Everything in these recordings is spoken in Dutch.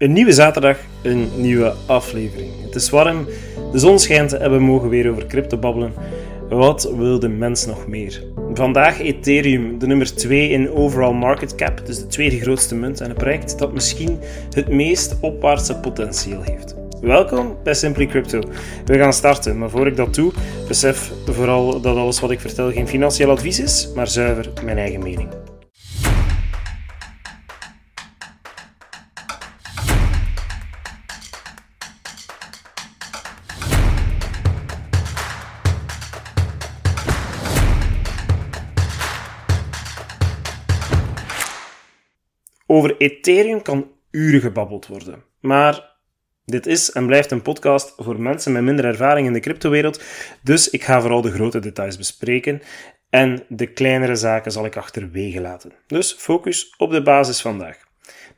Een nieuwe zaterdag, een nieuwe aflevering. Het is warm, de zon schijnt en we mogen weer over crypto babbelen. Wat wil de mens nog meer? Vandaag Ethereum, de nummer 2 in overall market cap, dus de tweede grootste munt en een project dat misschien het meest opwaartse potentieel heeft. Welkom bij Simply Crypto. We gaan starten, maar voor ik dat doe, besef vooral dat alles wat ik vertel geen financieel advies is, maar zuiver mijn eigen mening. Over Ethereum kan uren gebabbeld worden. Maar dit is en blijft een podcast voor mensen met minder ervaring in de cryptowereld, dus ik ga vooral de grote details bespreken en de kleinere zaken zal ik achterwege laten. Dus focus op de basis vandaag.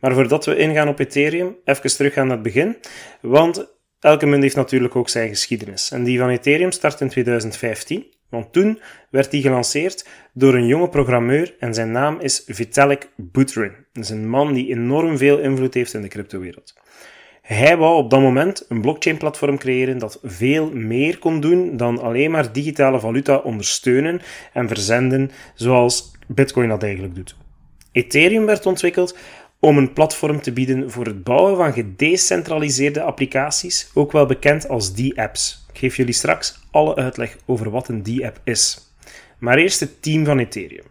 Maar voordat we ingaan op Ethereum, even teruggaan naar het begin, want elke munt heeft natuurlijk ook zijn geschiedenis. En die van Ethereum start in 2015. Want toen werd die gelanceerd door een jonge programmeur en zijn naam is Vitalik Buterin. Dat is een man die enorm veel invloed heeft in de cryptowereld. Hij wou op dat moment een blockchain-platform creëren dat veel meer kon doen dan alleen maar digitale valuta ondersteunen en verzenden, zoals Bitcoin dat eigenlijk doet. Ethereum werd ontwikkeld om een platform te bieden voor het bouwen van gedecentraliseerde applicaties, ook wel bekend als D-apps. Ik geef jullie straks alle uitleg over wat een D-app is. Maar eerst het team van Ethereum.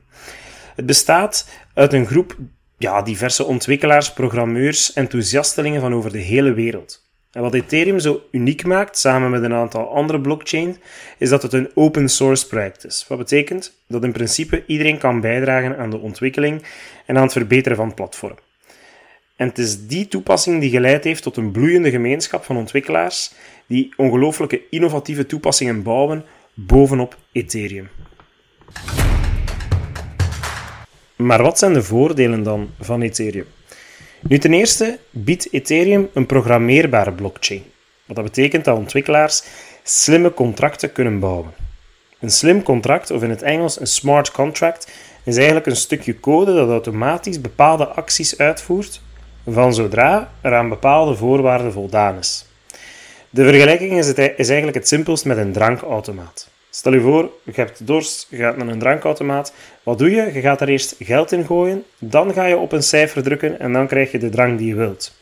Het bestaat uit een groep ja, diverse ontwikkelaars, programmeurs, enthousiastelingen van over de hele wereld. En wat Ethereum zo uniek maakt, samen met een aantal andere blockchains, is dat het een open source project is. Wat betekent dat in principe iedereen kan bijdragen aan de ontwikkeling en aan het verbeteren van het platform. En het is die toepassing die geleid heeft tot een bloeiende gemeenschap van ontwikkelaars die ongelooflijke innovatieve toepassingen bouwen bovenop Ethereum. Maar wat zijn de voordelen dan van Ethereum? Nu, ten eerste biedt Ethereum een programmeerbare blockchain. Wat dat betekent dat ontwikkelaars slimme contracten kunnen bouwen. Een slim contract, of in het Engels een smart contract, is eigenlijk een stukje code dat automatisch bepaalde acties uitvoert van zodra er aan bepaalde voorwaarden voldaan is. De vergelijking is, het, is eigenlijk het simpelst met een drankautomaat. Stel je voor, je hebt dorst, je gaat naar een drankautomaat. Wat doe je? Je gaat er eerst geld in gooien, dan ga je op een cijfer drukken en dan krijg je de drank die je wilt.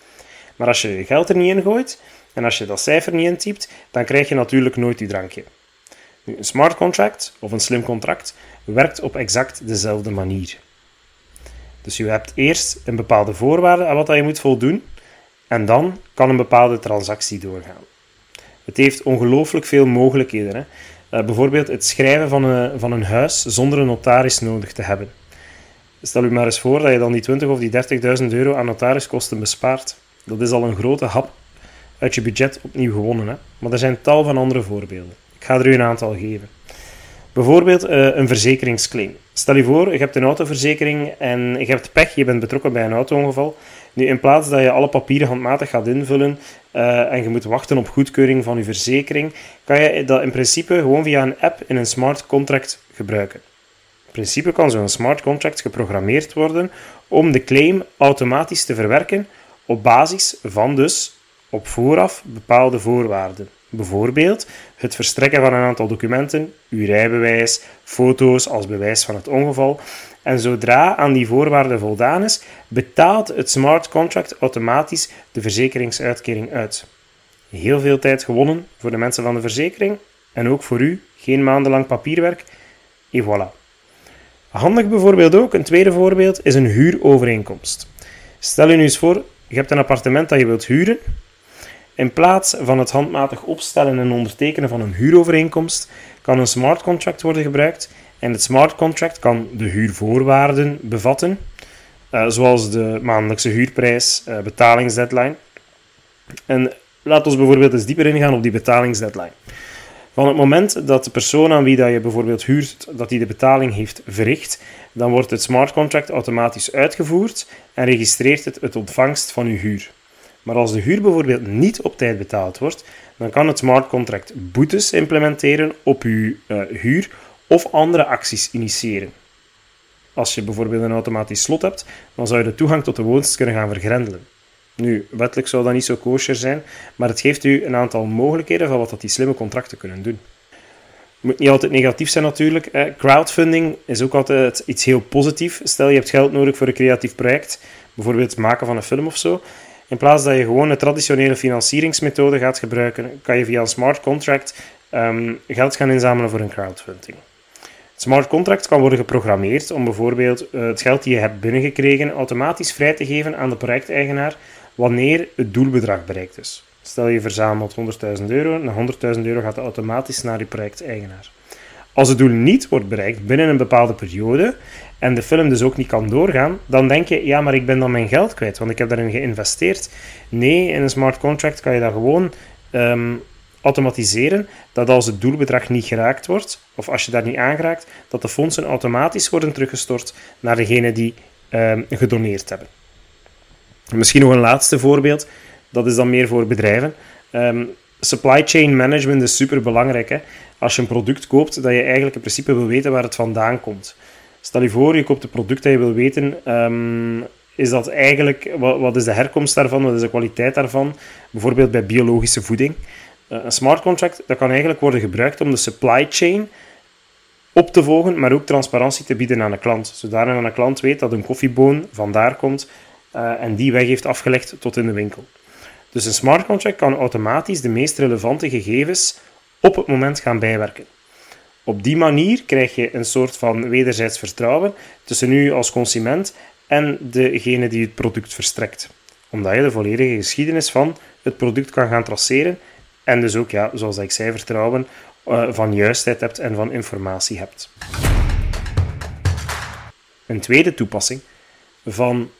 Maar als je je geld er niet in gooit en als je dat cijfer niet intypt, dan krijg je natuurlijk nooit die drankje. Een smart contract of een slim contract werkt op exact dezelfde manier. Dus je hebt eerst een bepaalde voorwaarde aan wat je moet voldoen en dan kan een bepaalde transactie doorgaan. Het heeft ongelooflijk veel mogelijkheden. Hè? Uh, bijvoorbeeld het schrijven van een, van een huis zonder een notaris nodig te hebben. Stel u maar eens voor dat je dan die 20 of die 30.000 euro aan notariskosten bespaart. Dat is al een grote hap uit je budget opnieuw gewonnen. Hè? Maar er zijn tal van andere voorbeelden. Ik ga er u een aantal geven. Bijvoorbeeld uh, een verzekeringsclaim. Stel je voor, je hebt een autoverzekering en je hebt pech, je bent betrokken bij een auto-ongeval. Nu, in plaats dat je alle papieren handmatig gaat invullen uh, en je moet wachten op goedkeuring van je verzekering, kan je dat in principe gewoon via een app in een smart contract gebruiken. In principe kan zo'n smart contract geprogrammeerd worden om de claim automatisch te verwerken op basis van dus op vooraf bepaalde voorwaarden. Bijvoorbeeld het verstrekken van een aantal documenten, uw rijbewijs, foto's als bewijs van het ongeval. En zodra aan die voorwaarden voldaan is, betaalt het smart contract automatisch de verzekeringsuitkering uit. Heel veel tijd gewonnen voor de mensen van de verzekering en ook voor u, geen maandenlang papierwerk. En voilà. Handig bijvoorbeeld ook, een tweede voorbeeld, is een huurovereenkomst. Stel je nu eens voor, je hebt een appartement dat je wilt huren in plaats van het handmatig opstellen en ondertekenen van een huurovereenkomst, kan een smart contract worden gebruikt. En het smart contract kan de huurvoorwaarden bevatten, uh, zoals de maandelijkse huurprijs, uh, betalingsdeadline. En laat ons bijvoorbeeld eens dieper ingaan op die betalingsdeadline. Van het moment dat de persoon aan wie dat je bijvoorbeeld huurt, dat die de betaling heeft verricht, dan wordt het smart contract automatisch uitgevoerd en registreert het het ontvangst van uw huur. Maar als de huur bijvoorbeeld niet op tijd betaald wordt, dan kan het smart contract boetes implementeren op uw uh, huur of andere acties initiëren. Als je bijvoorbeeld een automatisch slot hebt, dan zou je de toegang tot de woonst kunnen gaan vergrendelen. Nu, wettelijk zou dat niet zo kosher zijn, maar het geeft u een aantal mogelijkheden van wat dat die slimme contracten kunnen doen. Het moet niet altijd negatief zijn natuurlijk. Crowdfunding is ook altijd iets heel positiefs. Stel je hebt geld nodig voor een creatief project, bijvoorbeeld het maken van een film of zo. In plaats dat je gewoon een traditionele financieringsmethode gaat gebruiken, kan je via een smart contract um, geld gaan inzamelen voor een crowdfunding. Het smart contract kan worden geprogrammeerd om bijvoorbeeld uh, het geld die je hebt binnengekregen automatisch vrij te geven aan de projecteigenaar wanneer het doelbedrag bereikt is. Stel je verzamelt 100.000 euro, en 100.000 euro gaat automatisch naar je projecteigenaar. Als het doel niet wordt bereikt binnen een bepaalde periode en de film dus ook niet kan doorgaan, dan denk je, ja, maar ik ben dan mijn geld kwijt, want ik heb daarin geïnvesteerd. Nee, in een smart contract kan je dat gewoon um, automatiseren, dat als het doelbedrag niet geraakt wordt, of als je daar niet aangeraakt, dat de fondsen automatisch worden teruggestort naar degene die um, gedoneerd hebben. Misschien nog een laatste voorbeeld, dat is dan meer voor bedrijven. Um, supply chain management is super belangrijk. Als je een product koopt, dat je eigenlijk in principe wil weten waar het vandaan komt. Stel je voor, je koopt een product dat je wil weten, um, is dat eigenlijk, wat, wat, is de herkomst daarvan, wat is de kwaliteit daarvan? Bijvoorbeeld bij biologische voeding. Uh, een smart contract, dat kan eigenlijk worden gebruikt om de supply chain op te volgen, maar ook transparantie te bieden aan de klant. Zodat een klant weet dat een koffieboon vandaar komt uh, en die weg heeft afgelegd tot in de winkel. Dus een smart contract kan automatisch de meest relevante gegevens op het moment gaan bijwerken. Op die manier krijg je een soort van wederzijds vertrouwen tussen u als consument en degene die het product verstrekt. Omdat je de volledige geschiedenis van het product kan gaan traceren en dus ook, ja, zoals ik zei, vertrouwen uh, van juistheid hebt en van informatie hebt. Een tweede toepassing van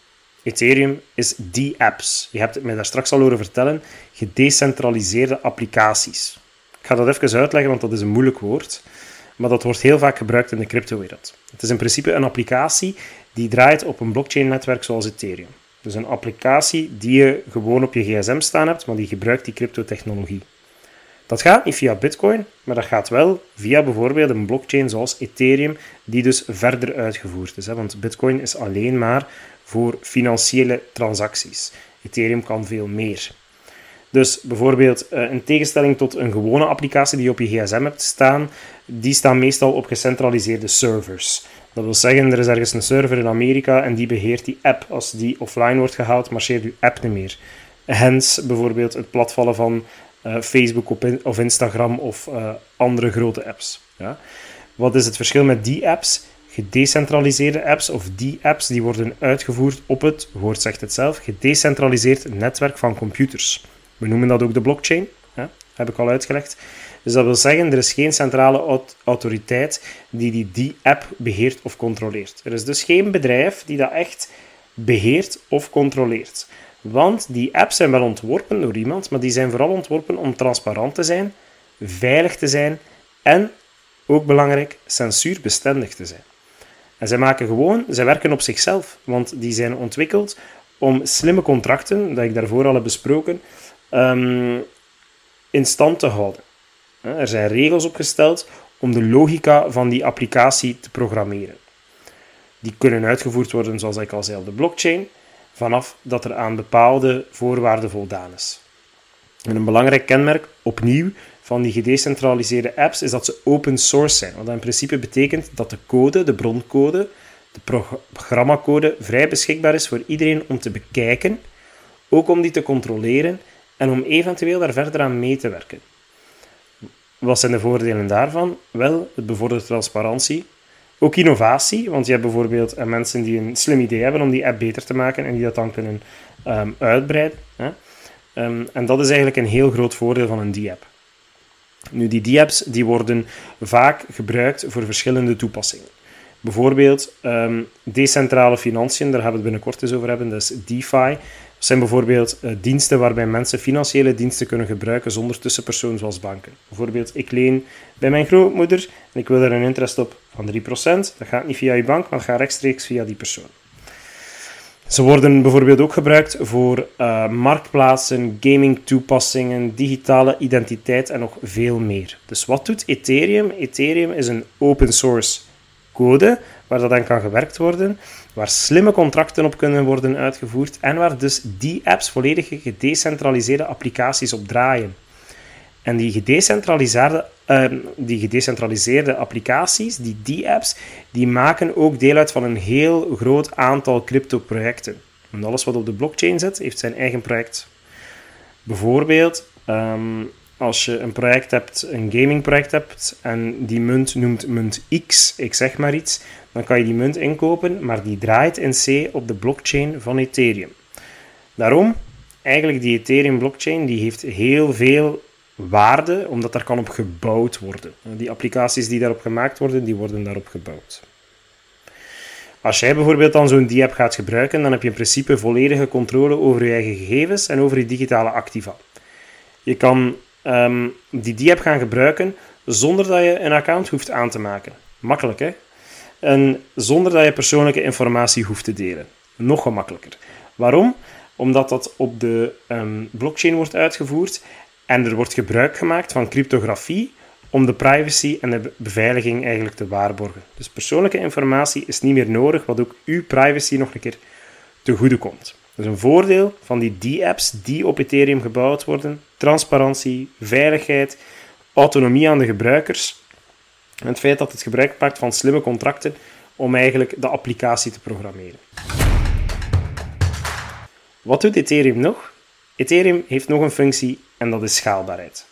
Ethereum is D-apps. Je hebt het mij daar straks al horen vertellen. Gedecentraliseerde applicaties. Ik ga dat even uitleggen, want dat is een moeilijk woord. Maar dat wordt heel vaak gebruikt in de cryptowereld. Het is in principe een applicatie die draait op een blockchain-netwerk zoals Ethereum. Dus een applicatie die je gewoon op je gsm staan hebt, maar die gebruikt die cryptotechnologie. Dat gaat niet via Bitcoin, maar dat gaat wel via bijvoorbeeld een blockchain zoals Ethereum, die dus verder uitgevoerd is. Want Bitcoin is alleen maar voor financiële transacties. Ethereum kan veel meer. Dus bijvoorbeeld eh, in tegenstelling tot een gewone applicatie die je op je gsm hebt staan, die staan meestal op gecentraliseerde servers. Dat wil zeggen, er is ergens een server in Amerika en die beheert die app. Als die offline wordt gehaald, marcheert je app niet meer. Hence bijvoorbeeld het platvallen van uh, Facebook of Instagram of uh, andere grote apps. Ja. Wat is het verschil met die apps? Gedecentraliseerde apps of die apps die worden uitgevoerd op het, woord zegt het zelf, gedecentraliseerd netwerk van computers. We noemen dat ook de blockchain, hè? heb ik al uitgelegd. Dus dat wil zeggen, er is geen centrale autoriteit die die, die app beheert of controleert. Er is dus geen bedrijf die dat echt beheert of controleert. Want die apps zijn wel ontworpen door iemand, maar die zijn vooral ontworpen om transparant te zijn, veilig te zijn en, ook belangrijk, censuurbestendig te zijn. En zij maken gewoon, zij werken op zichzelf, want die zijn ontwikkeld om slimme contracten, dat ik daarvoor al heb besproken, um, in stand te houden. Er zijn regels opgesteld om de logica van die applicatie te programmeren. Die kunnen uitgevoerd worden, zoals ik al zei, op de blockchain, vanaf dat er aan bepaalde voorwaarden voldaan is. En een belangrijk kenmerk, opnieuw, van die gedecentraliseerde apps is dat ze open source zijn. Wat in principe betekent dat de code, de broncode, de programmacode vrij beschikbaar is voor iedereen om te bekijken, ook om die te controleren en om eventueel daar verder aan mee te werken. Wat zijn de voordelen daarvan? Wel, het bevordert transparantie, ook innovatie, want je hebt bijvoorbeeld uh, mensen die een slim idee hebben om die app beter te maken en die dat dan kunnen um, uitbreiden. Hè? Um, en dat is eigenlijk een heel groot voordeel van een D-app. Nu, die D-apps die worden vaak gebruikt voor verschillende toepassingen. Bijvoorbeeld um, decentrale financiën, daar gaan we het binnenkort eens over hebben, dat is DeFi. Dat zijn bijvoorbeeld uh, diensten waarbij mensen financiële diensten kunnen gebruiken zonder tussenpersoon zoals banken. Bijvoorbeeld, ik leen bij mijn grootmoeder en ik wil daar een interest op van 3%. Dat gaat niet via je bank, maar gaat rechtstreeks via die persoon. Ze worden bijvoorbeeld ook gebruikt voor uh, marktplaatsen, gaming-toepassingen, digitale identiteit en nog veel meer. Dus wat doet Ethereum? Ethereum is een open source code waar dat aan kan gewerkt worden, waar slimme contracten op kunnen worden uitgevoerd en waar dus die apps volledige gedecentraliseerde applicaties op draaien. En die gedecentraliseerde, uh, die gedecentraliseerde applicaties, die die apps, die maken ook deel uit van een heel groot aantal crypto-projecten. Alles wat op de blockchain zit, heeft zijn eigen project. Bijvoorbeeld, ehm, als je een project hebt, een gamingproject hebt, en die munt noemt munt X, ik zeg maar iets, dan kan je die munt inkopen, maar die draait in C op de blockchain van Ethereum. Daarom, eigenlijk die Ethereum blockchain, die heeft heel veel waarde, omdat daar kan op gebouwd worden. Die applicaties die daarop gemaakt worden, die worden daarop gebouwd. Als jij bijvoorbeeld dan zo'n die-app gaat gebruiken, dan heb je in principe volledige controle over je eigen gegevens en over je digitale activa. Je kan um, die die-app gaan gebruiken zonder dat je een account hoeft aan te maken. Makkelijk, hè? En zonder dat je persoonlijke informatie hoeft te delen. Nog gemakkelijker. Waarom? Omdat dat op de um, blockchain wordt uitgevoerd en er wordt gebruik gemaakt van cryptografie om de privacy en de beveiliging eigenlijk te waarborgen. Dus persoonlijke informatie is niet meer nodig, wat ook uw privacy nog een keer te goede komt. Dus een voordeel van die D-apps die op Ethereum gebouwd worden: transparantie, veiligheid, autonomie aan de gebruikers. En het feit dat het gebruik maakt van slimme contracten om eigenlijk de applicatie te programmeren. Wat doet Ethereum nog? Ethereum heeft nog een functie en dat is schaalbaarheid.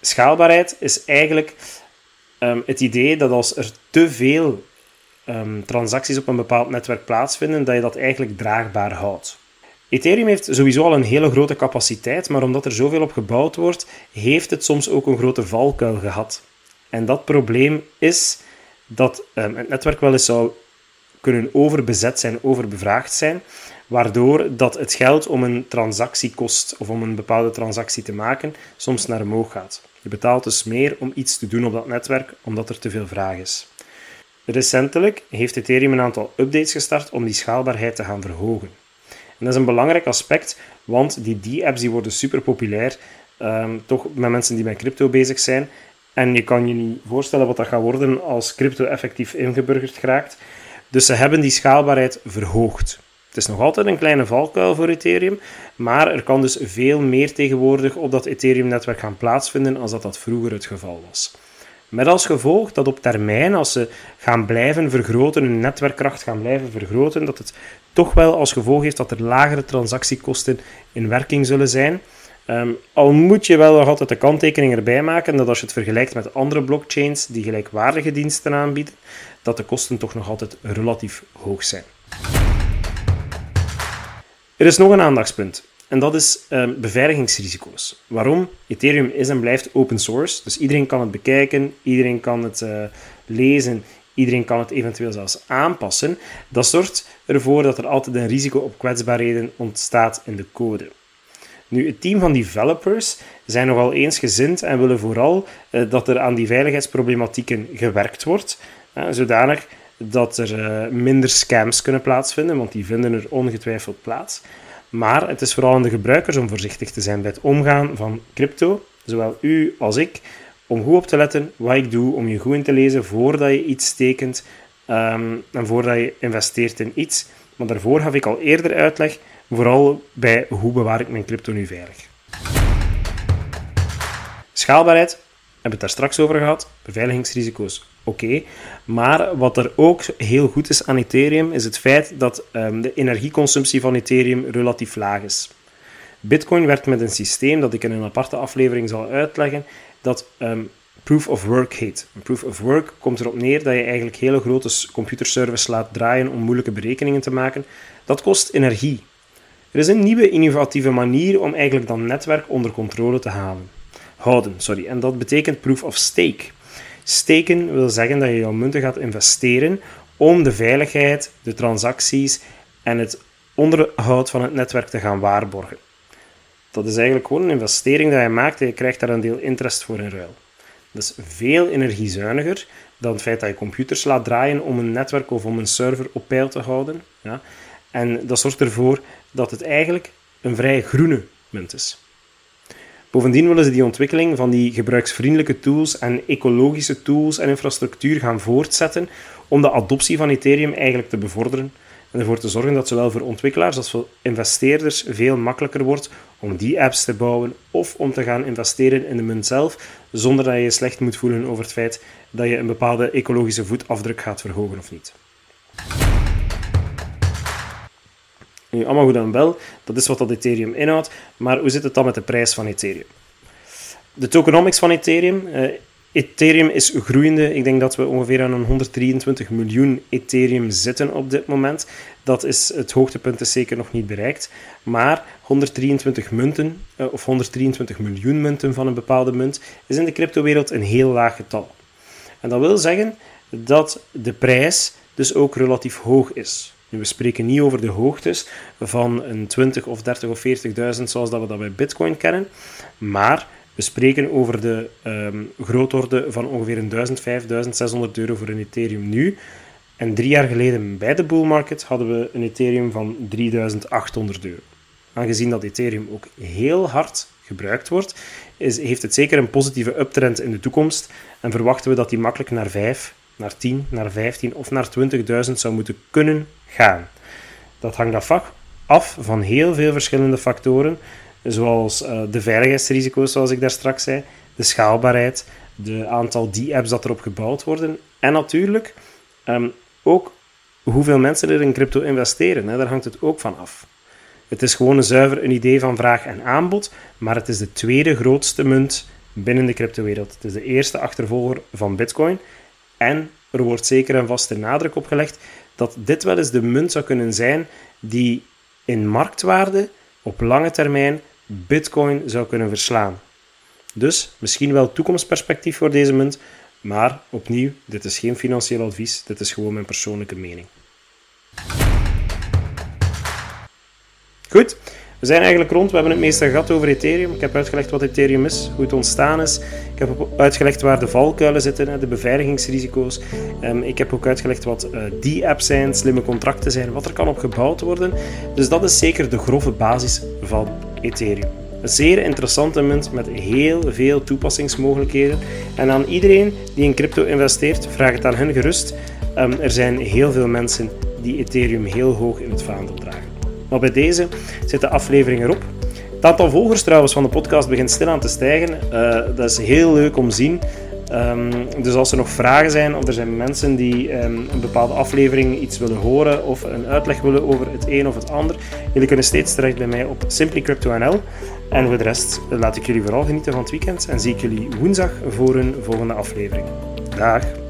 Schaalbaarheid is eigenlijk um, het idee dat als er te veel um, transacties op een bepaald netwerk plaatsvinden, dat je dat eigenlijk draagbaar houdt. Ethereum heeft sowieso al een hele grote capaciteit, maar omdat er zoveel op gebouwd wordt, heeft het soms ook een grote valkuil gehad. En dat probleem is dat um, het netwerk wel eens zou kunnen overbezet zijn, overbevraagd zijn, waardoor dat het geld om een transactie kost of om een bepaalde transactie te maken soms naar omhoog gaat. Je betaalt dus meer om iets te doen op dat netwerk omdat er te veel vraag is. Recentelijk heeft Ethereum een aantal updates gestart om die schaalbaarheid te gaan verhogen. Dat is een belangrijk aspect, want die D-apps die worden super populair, um, toch met mensen die met crypto bezig zijn. En je kan je niet voorstellen wat dat gaat worden als crypto effectief ingeburgerd geraakt. Dus ze hebben die schaalbaarheid verhoogd. Het is nog altijd een kleine valkuil voor Ethereum, maar er kan dus veel meer tegenwoordig op dat Ethereum-netwerk gaan plaatsvinden als dat, dat vroeger het geval was. Met als gevolg dat op termijn, als ze gaan blijven vergroten, hun netwerkkracht gaan blijven vergroten, dat het toch wel als gevolg heeft dat er lagere transactiekosten in werking zullen zijn. Um, al moet je wel nog altijd de kanttekening erbij maken dat als je het vergelijkt met andere blockchains die gelijkwaardige diensten aanbieden, dat de kosten toch nog altijd relatief hoog zijn. Er is nog een aandachtspunt. En dat is uh, beveiligingsrisico's. Waarom? Ethereum is en blijft open source. Dus iedereen kan het bekijken, iedereen kan het uh, lezen, iedereen kan het eventueel zelfs aanpassen. Dat zorgt ervoor dat er altijd een risico op kwetsbaarheden ontstaat in de code. Nu, het team van developers zijn nogal eensgezind en willen vooral uh, dat er aan die veiligheidsproblematieken gewerkt wordt, zodanig dat er uh, minder scams kunnen plaatsvinden, want die vinden er ongetwijfeld plaats. Maar het is vooral aan de gebruikers om voorzichtig te zijn bij het omgaan van crypto, zowel u als ik, om goed op te letten wat ik doe, om je goed in te lezen voordat je iets tekent um, en voordat je investeert in iets. Maar daarvoor gaf ik al eerder uitleg, vooral bij hoe bewaar ik mijn crypto nu veilig. Schaalbaarheid, hebben we het daar straks over gehad. Beveiligingsrisico's oké. Maar wat er ook heel goed is aan Ethereum, is het feit dat um, de energieconsumptie van Ethereum relatief laag is. Bitcoin werkt met een systeem dat ik in een aparte aflevering zal uitleggen, dat um, Proof of Work heet. Proof of Work komt erop neer dat je eigenlijk hele grote computerservices laat draaien om moeilijke berekeningen te maken. Dat kost energie. Er is een nieuwe innovatieve manier om eigenlijk dat netwerk onder controle te houden. houden sorry. En dat betekent Proof of Stake. Steken wil zeggen dat je jouw munten gaat investeren om de veiligheid, de transacties en het onderhoud van het netwerk te gaan waarborgen. Dat is eigenlijk gewoon een investering dat je maakt en je krijgt daar een deel interest voor in ruil. Dat is veel energiezuiniger dan het feit dat je computers laat draaien om een netwerk of om een server op peil te houden. Ja? En dat zorgt ervoor dat het eigenlijk een vrij groene munt is. Bovendien willen ze die ontwikkeling van die gebruiksvriendelijke tools en ecologische tools en infrastructuur gaan voortzetten om de adoptie van Ethereum eigenlijk te bevorderen en ervoor te zorgen dat zowel voor ontwikkelaars als voor investeerders veel makkelijker wordt om die apps te bouwen of om te gaan investeren in de munt zelf, zonder dat je je slecht moet voelen over het feit dat je een bepaalde ecologische voetafdruk gaat verhogen of niet. Nu, allemaal goed en wel, dat is wat dat Ethereum inhoudt, maar hoe zit het dan met de prijs van Ethereum? De tokenomics van Ethereum. Eh, Ethereum is groeiende. Ik denk dat we ongeveer aan een 123 miljoen Ethereum zitten op dit moment. Dat is, het hoogtepunt is zeker nog niet bereikt. Maar 123 munten, eh, of 123 miljoen munten van een bepaalde munt, is in de cryptowereld een heel laag getal. En dat wil zeggen dat de prijs dus ook relatief hoog is. We spreken niet over de hoogtes van een 20 of 30 of 40.000 zoals dat we dat bij Bitcoin kennen, maar we spreken over de um, grootorde van ongeveer 1000, 5600 euro voor een Ethereum nu. En drie jaar geleden bij de bull market hadden we een Ethereum van 3800 euro. Aangezien dat Ethereum ook heel hard gebruikt wordt, is, heeft het zeker een positieve uptrend in de toekomst en verwachten we dat die makkelijk naar 5, naar 10, naar 15 of naar 20.000 zou moeten kunnen gaan. Dat hangt af van heel veel verschillende factoren, zoals uh, de veiligheidsrisico's, zoals ik daar straks zei, de schaalbaarheid, de aantal die-apps dat erop gebouwd worden en natuurlijk um, ook hoeveel mensen er in crypto investeren. Daar hangt het ook van af. Het is gewoon een zuiver een idee van vraag en aanbod, maar het is de tweede grootste munt binnen de cryptowereld. Het is de eerste achtervolger van Bitcoin en er wordt zeker en vast de nadruk op gelegd dat dit wel eens de munt zou kunnen zijn die in marktwaarde op lange termijn Bitcoin zou kunnen verslaan. Dus misschien wel toekomstperspectief voor deze munt, maar opnieuw, dit is geen financieel advies, dit is gewoon mijn persoonlijke mening. Goed, we zijn eigenlijk rond. We hebben het meeste gehad over Ethereum. Ik heb uitgelegd wat Ethereum is, hoe het ontstaan is. Ik heb uitgelegd waar de valkuilen zitten, de beveiligingsrisico's. Ehm, ik heb ook uitgelegd wat eh, die apps zijn, slimme contracten zijn, wat er kan op gebouwd worden. Dus dat is zeker de grove basis van Ethereum. Een zeer interessante munt met heel veel toepassingsmogelijkheden. En aan iedereen die in crypto investeert, vraag het aan hen gerust. Ehm, er zijn heel veel mensen die Ethereum heel hoog in het vaandel dragen. Maar bij deze zit de aflevering erop. Het aantal volgers trouwens van de podcast begint stilaan te stijgen. Uh, dat is heel leuk om te zien. Um, dus als er nog vragen zijn of er zijn mensen die um, een bepaalde aflevering iets willen horen of een uitleg willen over het een of het ander, jullie kunnen steeds terecht bij mij op simplycrypto.nl. En voor de rest laat ik jullie vooral genieten van het weekend en zie ik jullie woensdag voor een volgende aflevering. Dag!